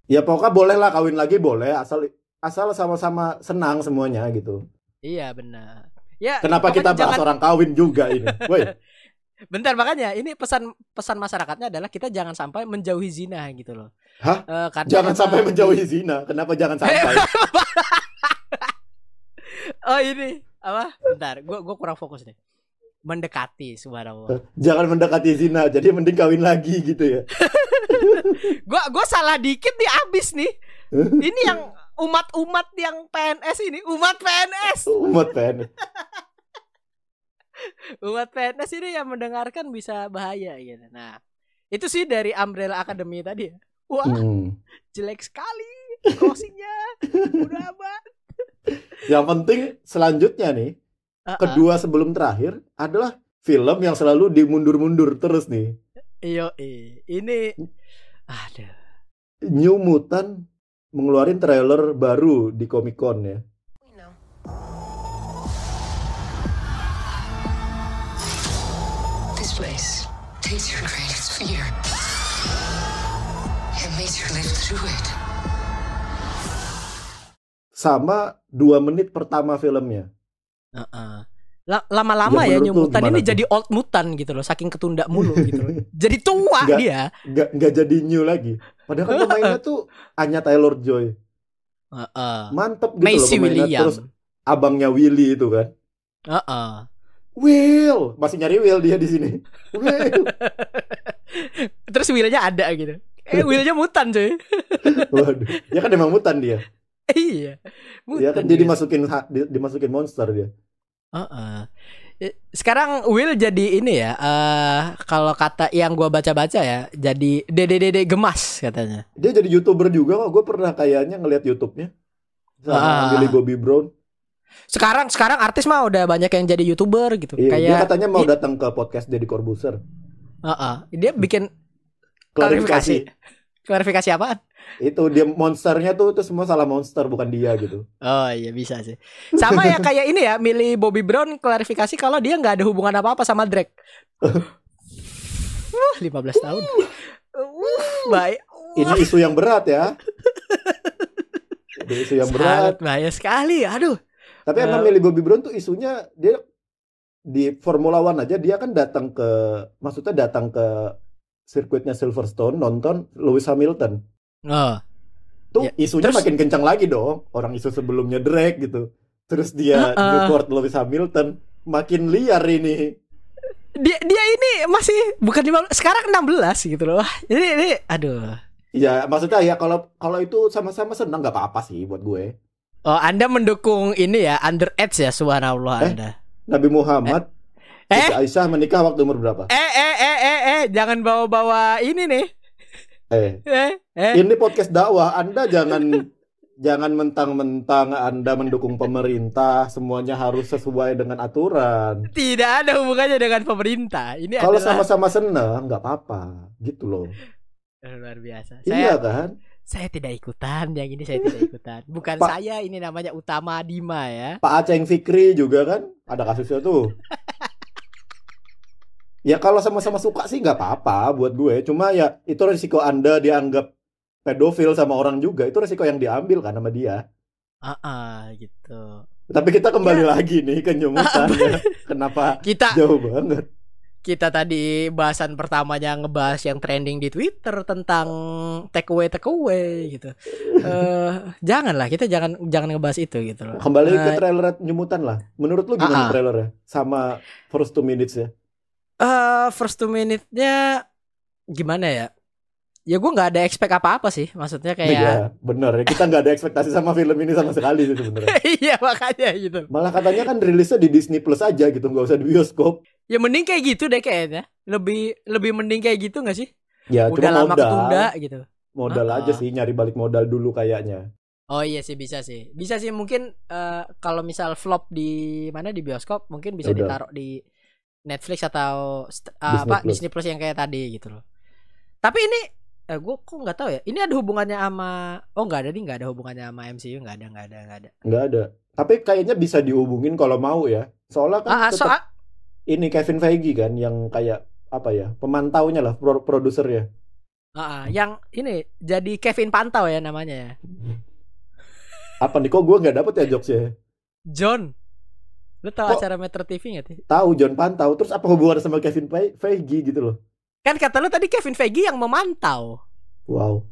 Ya pokoknya boleh lah kawin lagi boleh asal asal sama-sama senang semuanya gitu. Iya benar. Ya Kenapa kita bahas jangan- orang kawin juga ini? Woi, Bentar makanya ini pesan pesan masyarakatnya adalah kita jangan sampai menjauhi zina gitu loh. Hah? Karena jangan emang- sampai menjauhi zina. Kenapa jangan sampai? Oh ini apa? Bentar, gua gua kurang fokus nih. Mendekati subhanallah. jangan mendekati zina. Jadi mending kawin lagi gitu ya. Gua gua salah dikit nih abis nih. Ini yang umat-umat yang PNS ini, umat PNS. Umat pen. Umat PNS ini yang mendengarkan bisa bahaya gitu. Nah, itu sih dari Umbrella Academy tadi ya. Wah, Hmm. jelek sekali closingnya. Udah amat. Yang penting selanjutnya nih, Uh-uh. kedua sebelum terakhir adalah film yang selalu dimundur-mundur terus nih. Iyo, ini ada. New Mutant mengeluarin trailer baru di Comic Con ya. This place takes your greatest fear and makes you live through it. Sama dua menit pertama filmnya. Heeh. La- lama-lama Ya, ya, gimana ini tuh? jadi old mutant gitu loh, saking ketunda mulu gitu loh. Jadi tua Nggak- dia. Nggak nggak jadi new lagi. Padahal kan pemainnya tuh Anya Taylor Joy. Heeh. Mantep gitu loh Macy pemainnya. William. Terus abangnya Willy itu kan. Heeh. Will, masih nyari Will dia di sini. Will. Terus wheelnya ada gitu. Eh wheelnya mutan cuy. Waduh, ya kan emang mutan dia. iya. Ya kan Mutan dia dia. dimasukin ha- dimasukin monster dia. Eh, Sekarang Will jadi ini ya, eh kalau kata yang gua baca-baca ya, jadi dede-dede gemas katanya. Dia jadi youtuber juga kok. Gue pernah kayaknya ngeliat YouTube-nya sama Ah. Billy Bobby Brown. Sekarang sekarang artis mah udah banyak yang jadi youtuber gitu. Iya, dia Kayak katanya mau datang ke podcast Deddy Corbuzier. Heeh. Dia bikin Klarifikasi. klarifikasi apaan? Itu dia monsternya tuh itu semua salah monster bukan dia gitu. Oh iya bisa sih. Sama ya kayak ini ya, milih Bobby Brown klarifikasi kalau dia nggak ada hubungan apa-apa sama Drake. Uh, 15 tahun. Uh, baik. Ini isu yang berat ya. Ini isu yang berat. Sangat bahaya sekali. Aduh. Tapi emang Eh. Millie Bobby Brown tuh isunya dia di Formula One aja dia kan datang ke maksudnya datang ke sirkuitnya Silverstone nonton Lewis Hamilton. Oh. Tuh Ya, isunya terus- makin kencang lagi dong. Orang isu sebelumnya Drake gitu. Terus dia Heeh. Newport Lewis Hamilton makin liar ini. Dia dia ini masih bukan 15 sekarang 16 gitu loh. Wah, ini ini aduh. Ya maksudnya ya kalau kalau itu sama-sama senang nggak apa-apa sih buat gue. Oh, Anda mendukung ini ya underage ya subhanallah Eh? Anda. Nabi Muhammad, Eh? Siti Aisyah menikah waktu umur berapa? Eh eh eh eh eh jangan bawa-bawa ini nih. Eh, Eh eh ini podcast dakwah. Anda jangan jangan mentang-mentang Anda mendukung pemerintah, semuanya harus sesuai dengan aturan. tidak ada hubungannya dengan pemerintah. Ini Kalau adalah sama-sama senang nggak apa-apa, gitu loh. luar biasa. Iya Saya kan? saya tidak ikutan, yang ini saya tidak ikutan. Bukan Pak- saya, ini namanya Utama Dima ya. Pak Aceng Fikri juga kan ada kasusnya tuh. Ya kalau sama-sama suka sih nggak apa-apa buat gue. Cuma ya itu resiko Anda dianggap pedofil sama orang juga. Itu resiko yang diambil kan sama dia. Ah, ah, gitu. Tapi kita kembali Ya. lagi nih ke nyumutan ya. Kenapa Kita jauh banget? kita tadi bahasan pertamanya ngebahas yang trending di Twitter tentang take away take away gitu. Eh janganlah kita jangan jangan ngebahas itu gitu loh. Kembali ke Eh, trailer nyumutan lah. Menurut lu gimana Ah, ah. trailernya? Sama first two minutes ya? Eh first two minute-nya gimana ya? Ya gue nggak ada expect apa-apa sih, maksudnya kayak Iya, bener. Kita nggak ada ekspektasi sama film ini sama sekali sih sebenarnya. iya makanya gitu. Malah katanya kan rilisnya di Disney Plus aja gitu, nggak usah di bioskop. Ya mending kayak gitu deh kayaknya. Lebih lebih mending kayak gitu gak sih? Ya, Udah cuma lama modal. ketunda gitu. Modal Ah, aja sih, nyari balik modal dulu kayaknya. Oh iya sih bisa sih. Bisa sih mungkin eh, kalau misal flop di mana di bioskop mungkin bisa udah. ditaruh di Netflix atau eh, Disney apa Plus. Disney Plus yang kayak tadi gitu loh. Tapi ini eh, gue kok nggak tahu ya. Ini ada hubungannya sama oh nggak ada nih nggak ada hubungannya sama MCU nggak ada nggak ada nggak ada. Nggak ada. Tapi kayaknya bisa dihubungin kalau mau ya. Soalnya kan Ah, ah, soal ini Kevin Feige kan yang kayak apa ya pemantaunya lah pro produsernya. ah, ah, yang ini jadi Kevin Pantau ya namanya ya. Apa nih kok gue nggak dapet ya jokesnya? John. Lu tahu Kok- acara Metro TV gak sih? Tahu John Pantau, terus apa hubungannya sama Kevin Fe- Feige gitu loh? Kan kata lu tadi Kevin Feige yang memantau. Wow.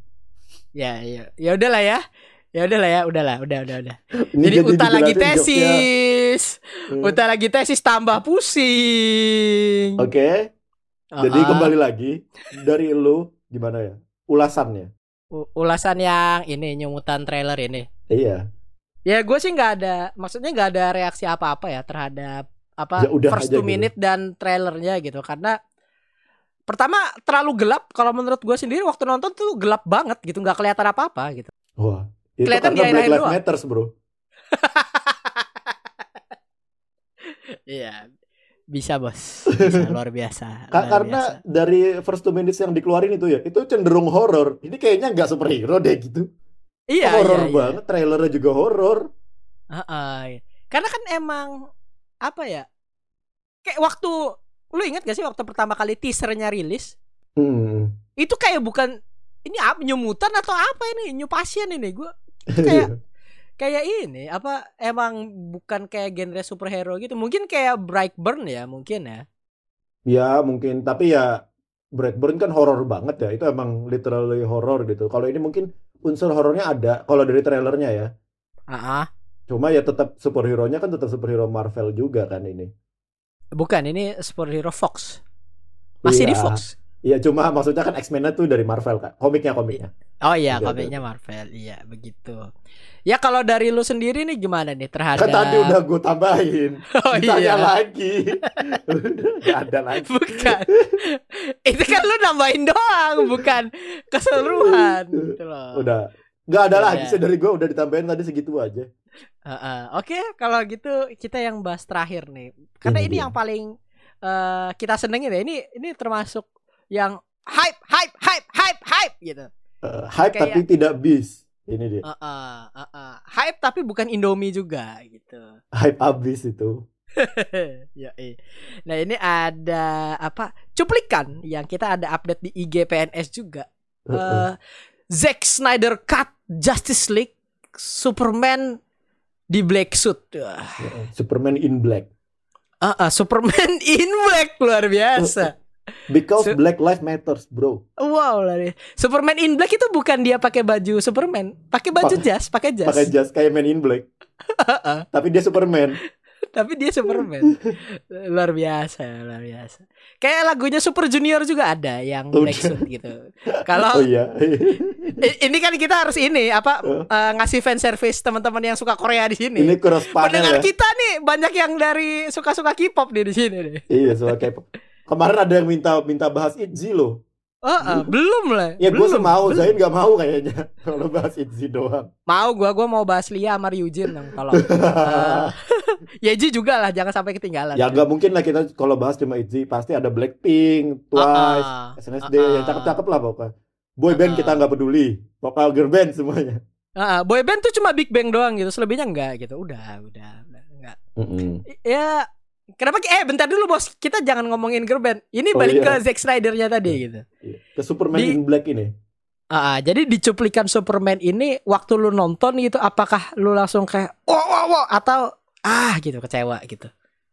Ya, ya, ya udahlah ya. Ya udahlah ya, udahlah, udah, udah, udah. Ini Jadi Uta lagi tesis. Hmm. Uta lagi tesis tambah pusing. Oke, jadi Ah, kembali lagi dari lu gimana ya? Ulasannya. u- ulasan yang ini nyumutan trailer ini. Iya. Ya gue sih nggak ada, maksudnya nggak ada reaksi apa-apa ya terhadap apa Ya udah first two gitu. minute dan trailernya gitu karena pertama terlalu gelap kalau menurut gue sendiri waktu nonton tuh gelap banget gitu nggak kelihatan apa-apa gitu. Wah, itu Kelihatan karena Black Lives. Matters, Bro. Iya bisa bos, bisa luar biasa. Luar karena biasa. dari first two minutes yang dikeluarin itu ya, itu cenderung horor. Ini kayaknya nggak superhero deh gitu. Iya horor iya, iya. banget, trailernya juga horor. Heeh. Karena kan emang apa ya? Kayak waktu lu inget gak sih waktu pertama kali teasernya rilis Hmm. itu kayak bukan ini apa nyumutan atau apa ini new pasien ini gue kayak kayak ini apa emang bukan kayak genre superhero gitu mungkin kayak Brightburn ya mungkin ya ya mungkin, tapi ya Brightburn kan horor banget ya. Itu emang literally horor gitu. Kalau ini mungkin unsur horornya ada. Kalau dari trailernya ya. ah Cuma ya tetap superhero-nya kan tetap superhero Marvel juga kan ini. bukan ini superhero Fox masih di Iya. Fox Iya cuma maksudnya kan X-Men tuh dari Marvel kan. Komiknya komiknya. oh iya Udah, komiknya Marvel iya begitu ya kalau dari lu sendiri nih gimana nih terhadap Kan tadi udah gue tambahin. oh Ditanya iya lagi. Nggak ada lagi. bukan itu kan lu nambahin doang bukan keseluruhan gitu loh Udah. Nggak ada Udah. lagi sih dari gue udah ditambahin tadi segitu aja. Heeh. Oke, kalau gitu kita yang bahas terakhir nih. Karena Ini ini, dia. yang paling eh, kita senengin ya. Ini ini termasuk yang hype, hype, hype, hype, hype gitu. Eh, hype Kayak- tapi tidak bis. Ini dia. Heeh, heeh. Hype tapi bukan Indomie juga gitu. Hype abis itu. ya, Nah ini ada apa? Cuplikan yang kita ada update di IG PNS juga. Eh, Zack Snyder cut Justice League Superman di black suit. Heeh. Superman in black. Ah, ah, Superman in black luar biasa. Because Su- Black Lives Matters, bro. Wow lah dia. Superman in black itu bukan dia pakai baju Superman, pakai baju Pa- jas, pakai jas. Pakai jas kayak Man in Black. Tapi dia Superman. Tapi dia Superman. luar biasa, luar biasa. Kayak lagunya Super Junior juga ada yang black Udah. suit gitu. Kalau Oh iya. ini kan kita harus ini apa Eh. eh, ngasih fan service teman-teman yang suka Korea di sini. Ini cross panel Pendengar ya. kita nih banyak yang dari suka-suka K-pop di sini nih. Iya, soal K-pop. Kemarin ada yang minta minta bahas ITZY loh. Oh, eh, belum lah. Ya gue semau. Zain gak mau kayaknya kalau bahas ITZY doang. Mau gua gua mau bahas Lia sama Ryujin dong tolong. Eh, Yeji juga lah jangan sampai ketinggalan. ya gak mungkin lah kita kalau bahas cuma ITZY pasti ada Blackpink, Twice, Ah, ah, SNSD, ah, yang cakep-cakep lah pokoknya. Boy band Ah, kita nggak peduli, vokal girl band semuanya. ah, boy band tuh cuma Big Bang doang gitu, selebihnya enggak gitu. Udah, udah, udah enggak. I- Ya Kenapa eh bentar dulu bos kita jangan ngomongin girl band ini Oh, balik iya. ke Zack Snyder-nya tadi gitu Iya. Ke Superman Di- in Black ini. Ah, ah, jadi di cuplikan Superman ini waktu lu nonton gitu apakah lu langsung kayak wow wow wow atau ah gitu kecewa gitu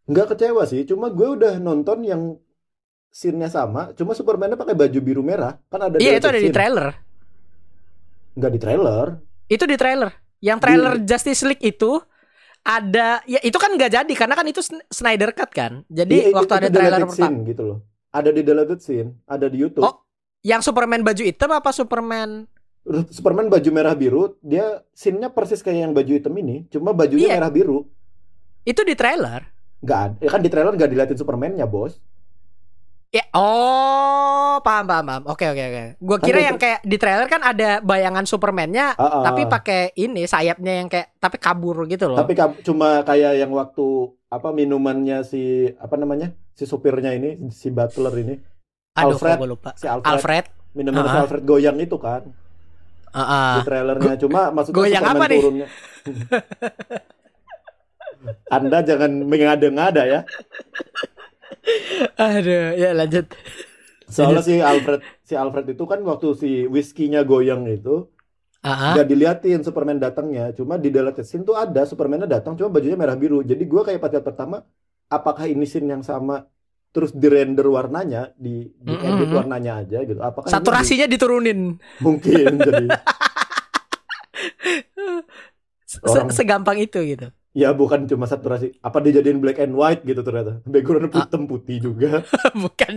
Nggak kecewa sih, cuma gue udah nonton yang scene-nya sama, cuma Superman-nya pakai baju biru merah. Kan ada iya itu ada di scene. trailer Nggak di trailer. itu di trailer yang trailer Justice League itu ada ya itu kan nggak jadi karena kan itu Sn- Snyder cut kan. Jadi Iya, waktu itu ada trailer deleted pertama scene gitu loh. Ada di deleted scene, ada di YouTube. Oh. yang Superman baju hitam apa Superman Superman baju merah biru, dia scene-nya persis kayak yang baju hitam ini, cuma bajunya Iya. merah biru. itu di trailer? Ada, ya kan di trailer nggak diliatin Superman-nya, bos. Ya, oh, paham, paham, paham. Oke, oke, oke. Gue Kan kira di- yang kayak di trailer kan ada bayangan Superman-nya, Ah, ah. tapi pakai ini sayapnya yang kayak tapi kabur gitu loh. Tapi ka- cuma kayak yang waktu apa minumannya si apa namanya si supirnya ini si butler ini Aduh, Alfred. gue lupa. si Alfred, Alfred. minuman si Ah. Alfred goyang itu kan Ah, ah. di trailernya cuma maksudnya goyang Superman apa nih? turunnya Anda jangan mengada-ngada ya Aduh, ya lanjut. soalnya si Alfred si Alfred itu kan waktu si whiskey-nya goyang itu Ah, ah. nggak diliatin Superman datangnya cuma di deleted scene tuh ada Superman-nya datang cuma bajunya merah biru jadi gua kayak pada pertama apakah ini scene yang sama terus di render warnanya di, di Mm-mm. edit warnanya aja gitu apakah Saturasinya diturunin. di- mungkin jadi Se- Orang- Segampang itu gitu. Ya bukan cuma saturasi apa dijadiin black and white gitu ternyata background Ah. hitam putih juga Bukan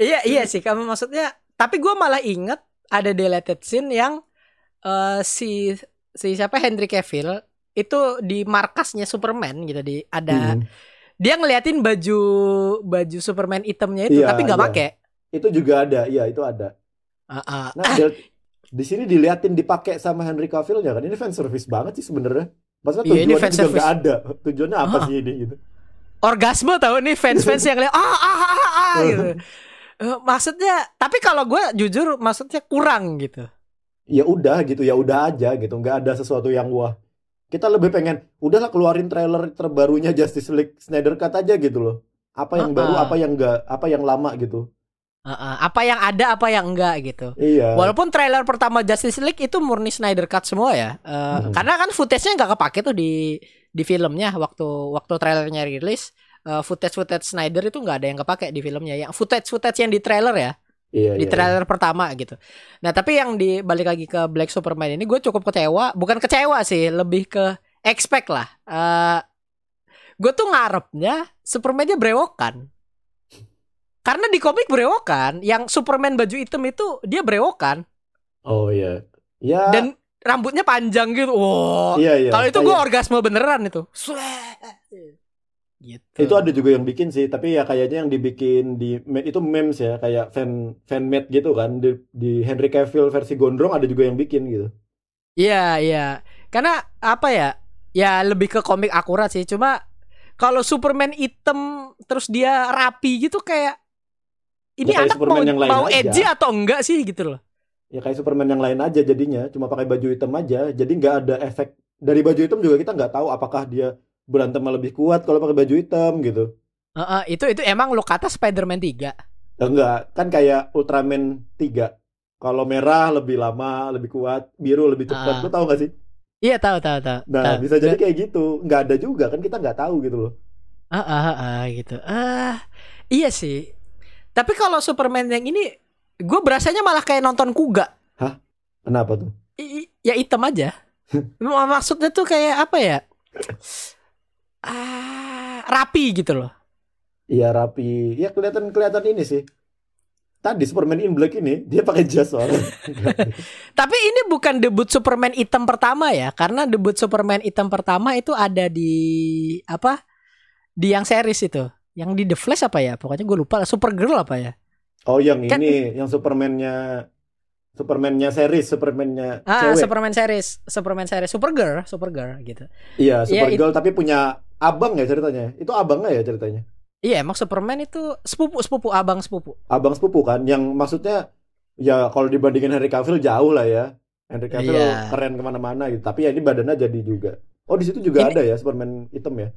iya, iya sih kamu maksudnya. Tapi gue malah inget ada deleted scene yang eh, si si siapa Henry Cavill itu di markasnya Superman gitu di ada Hmm. dia ngeliatin baju baju Superman itemnya itu Iya, tapi nggak iya. pakai. itu juga ada iya itu ada Ah, ah. nah del- di sini diliatin dipakai sama Henry Cavill-nya kan ini fan service banget sih sebenarnya Maksudnya Iya, ini tujuannya fan juga nggak ada tujuannya apa Ah. sih ini gitu orgasme tahu nih fans-fans yang lihat ah ah ah, ah, ah gitu. Eh, maksudnya tapi kalau gue jujur maksudnya kurang gitu. ya udah gitu ya udah aja gitu nggak ada sesuatu yang wah kita lebih pengen udahlah keluarin trailer terbarunya Justice League Snyder Cut aja gitu loh apa yang baru Uh-uh. apa yang enggak apa yang lama gitu Ah, ah. apa yang ada apa yang enggak gitu. iya Walaupun trailer pertama Justice League itu murni Snyder Cut semua ya. Eh, Hmm. Karena kan footage-nya nggak kepake tuh di di filmnya waktu waktu trailernya rilis. eh, footage-footage Snyder itu nggak ada yang kepake di filmnya. Yang footage-footage yang di trailer ya, iya di iya, trailer pertama gitu. Nah tapi yang di balik lagi ke Black Superman ini gue cukup kecewa. Bukan kecewa sih, lebih ke expect lah. Eh gue tuh ngarepnya Superman-nya brewokan. Karena di komik brewokan, yang Superman baju hitam itu dia brewokan oh iya ya dan rambutnya panjang gitu. Wow. iya iya Kalau itu Kayak- gue orgasme beneran itu. Gitu. itu ada juga yang bikin sih tapi ya kayaknya yang dibikin di itu memes ya kayak fan fan made gitu kan di, di Henry Cavill versi gondrong ada juga yang bikin gitu Iya, iya. Karena apa ya? Ya lebih ke komik akurat sih. Cuma kalau Superman hitam terus dia rapi gitu kayak ini Ya, anak Superman mau yang lain mau aja. edgy atau enggak sih gitu loh. ya kayak Superman yang lain aja jadinya cuma pakai baju hitam aja jadi nggak ada efek dari baju hitam juga kita nggak tahu apakah dia berantemnya lebih kuat kalau pakai baju hitam gitu Heeh, itu itu emang lo kata Spider-Man 3. Ya, enggak kan kayak Ultraman 3 kalau merah lebih lama lebih kuat biru lebih Ah. cepat lu tahu nggak sih Iya, tahu tahu tahu. nah tahu. bisa jadi kayak gitu nggak ada juga kan kita nggak tahu gitu loh Ah, ah, ah, ah, gitu. Ah, iya sih. Tapi kalau Superman yang ini gue berasanya malah kayak nonton kuga. kenapa tuh I- ya hitam aja. Maksudnya tuh kayak apa ya? Ah, rapi gitu loh. Iya rapi ya kelihatan kelihatan ini sih tadi Superman in Black ini dia pakai jas soalnya Tapi ini bukan debut Superman hitam pertama ya, karena debut Superman hitam pertama itu ada di apa? Di yang series itu. Yang di The Flash apa ya? Pokoknya gue lupa. Supergirl apa ya? oh yang Kan- ini yang Superman-nya Superman-nya series Superman-nya Ah, cewek Superman series, Superman series, Supergirl, Supergirl gitu. Iya, Iya, Supergirl tapi punya abang ya ceritanya. Itu abangnya ya ceritanya. Iya, emang Superman itu sepupu, sepupu, abang sepupu. Abang sepupu kan yang maksudnya ya kalau dibandingin Henry Cavill jauh lah ya. Henry Cavill Iya. keren ke mana-mana gitu. Tapi ya ini badannya jadi juga. Oh di situ juga Ini- ada ya Superman hitam ya.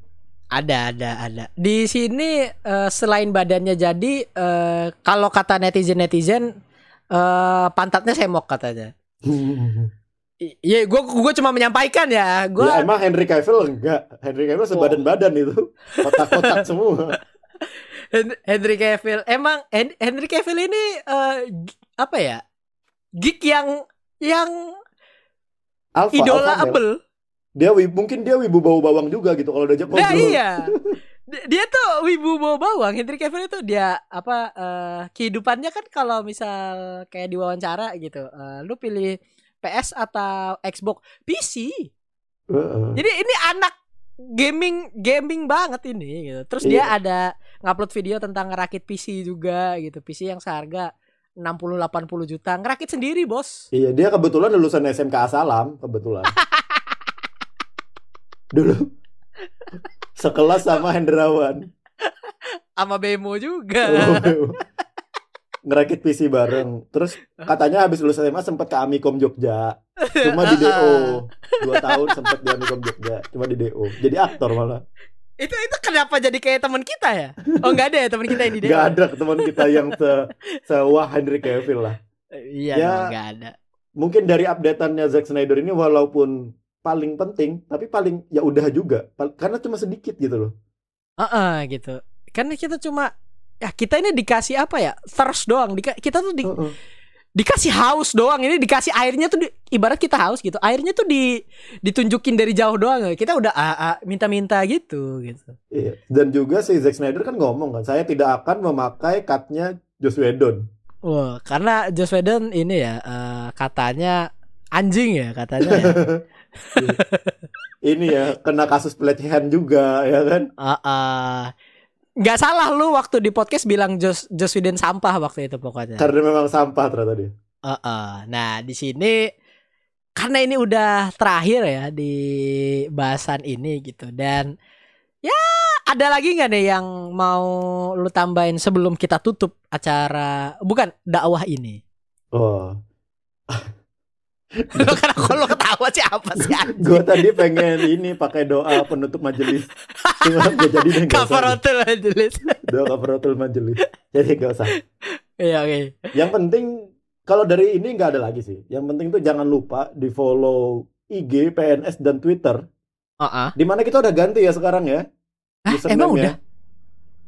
Ada, ada, ada. Di sini eh, selain badannya jadi, eh, kalau kata netizen netizen, eh, pantatnya semok katanya. Iya, gue gue cuma menyampaikan ya. Gue Ya emang Henry Cavill enggak. Henry Cavill sebadan-badan itu. Kotak-kotak semua. Hen- Henry Cavill emang Hen- Henry Cavill ini g- apa ya geek yang yang Alpha, idola alpha Dia mungkin dia wibu bau bawang juga gitu kalau diajak Nah ngobrol. iya. Dia tuh wibu bawa bawang. Henry Cavill itu dia apa eh, kehidupannya kan kalau misal kayak diwawancara gitu. eh, lu pilih PS atau Xbox PC. Heeh. Jadi ini anak gaming gaming banget ini gitu. Terus Iya. dia ada ngupload video tentang ngerakit PC juga gitu. PC yang seharga 60 80 juta. Ngerakit sendiri, Bos. Iya, dia kebetulan lulusan SMK Asalam, kebetulan. Dulu sekelas sama Hendrawan. Sama Bemo juga. Ngerakit PC bareng. Terus katanya habis lulus SMA sempat ke Amikom Jogja. Cuma di DO. Dua tahun sempat di Amikom Jogja. Cuma di DO. Jadi aktor malah. itu itu kenapa jadi kayak teman kita ya? Oh, enggak ada ya teman kita yang di Gak Dewa? ada teman kita yang se sewah Henry Cavill lah. Iya, Ya. enggak ada. Mungkin dari updateannya Zack Snyder ini walaupun paling penting, tapi paling ya udah juga. Karena cuma sedikit gitu loh. Heeh, gitu. Karena kita cuma ya kita ini dikasih apa ya? Thirst doang. Dika- kita tuh di- Heeh. dikasih haus doang. Ini dikasih airnya tuh di- ibarat kita haus gitu. Airnya tuh di ditunjukin dari jauh doang. Kita udah ah, ah, minta-minta gitu gitu. Iya. Dan juga si Zack Snyder kan ngomong kan, saya tidak akan memakai cutnya Joss Whedon. Wah, karena Joss Whedon ini ya eh, katanya anjing ya katanya. ya. Ini ya kena kasus pelecehan juga ya kan? Ah, ah. nggak salah lu waktu di podcast bilang Joss Whedon sampah waktu itu pokoknya. Karena memang sampah ternyata dia. Heeh. Nah, di sini karena ini udah terakhir ya di bahasan ini gitu dan ya ada lagi nggak nih yang mau lu tambahin sebelum kita tutup acara bukan dakwah ini? Oh, Kan kalau lu ketawa sih apa sih? gue tadi pengen ini pakai doa penutup majelis. Cuma gak jadi deh hotel majelis. Doa hotel majelis. Jadi gak usah. Iya oke. Yang penting kalau dari ini nggak ada lagi sih. Yang penting tuh jangan lupa di follow IG, PNS dan Twitter. Heeh. Di mana kita udah ganti ya sekarang ya. Hah, emang udah?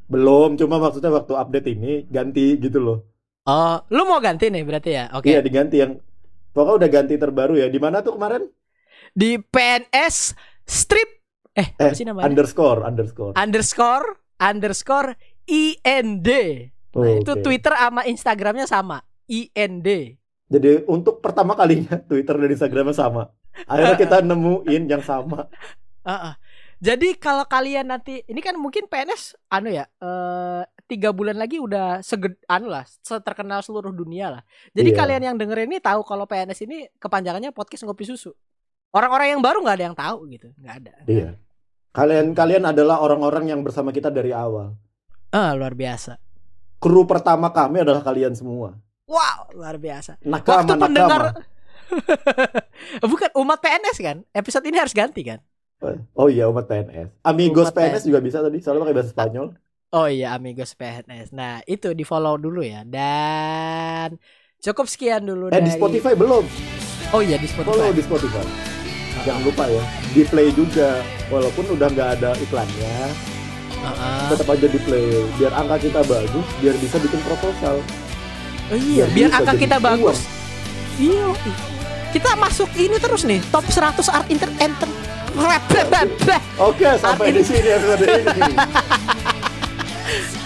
Belum, cuma maksudnya waktu update ini ganti gitu loh. Oh, lu mau ganti nih berarti ya? Oke. Iya diganti yang pokoknya udah ganti terbaru ya. Di mana tuh kemarin? Di PNS strip eh, apa Eh, sih namanya? underscore underscore. underscore underscore IND. Nah, itu Oke. Twitter sama Instagramnya sama. IND. Jadi untuk pertama kalinya Twitter dan Instagramnya sama. Akhirnya kita nemuin yang sama. Heeh. Jadi kalau kalian nanti ini kan mungkin PNS anu ya eh tiga bulan lagi udah seged anu lah terkenal seluruh dunia lah. Jadi Iya. kalian yang dengerin ini tahu kalau PNS ini kepanjangannya podcast ngopi susu. Orang-orang yang baru nggak ada yang tahu gitu, nggak ada. Iya. Kalian kalian adalah orang-orang yang bersama kita dari awal. Ah luar biasa. Kru pertama kami adalah kalian semua. Wow luar biasa. Nakama Waktu nakama. pendengar bukan umat PNS kan? Episode ini harus ganti kan? Oh iya umat PNS. Amigos Umat PNS juga bisa tadi. Soalnya pakai bahasa Spanyol. Oh iya amigos PNS. Nah itu di follow dulu ya dan cukup sekian dulu Eh di dari- Spotify belum. Oh iya di Follow Spotify. di Spotify. Jangan lupa ya. Di play juga. Walaupun udah nggak ada iklannya, Heeh. tetap aja di play. Biar angka kita bagus, biar bisa bikin proposal. Oh iya, Biar biar angka kita uang. bagus. Iya. Kita masuk ini terus nih, top 100 art inter enter. Oke, sampai di sini episode ini.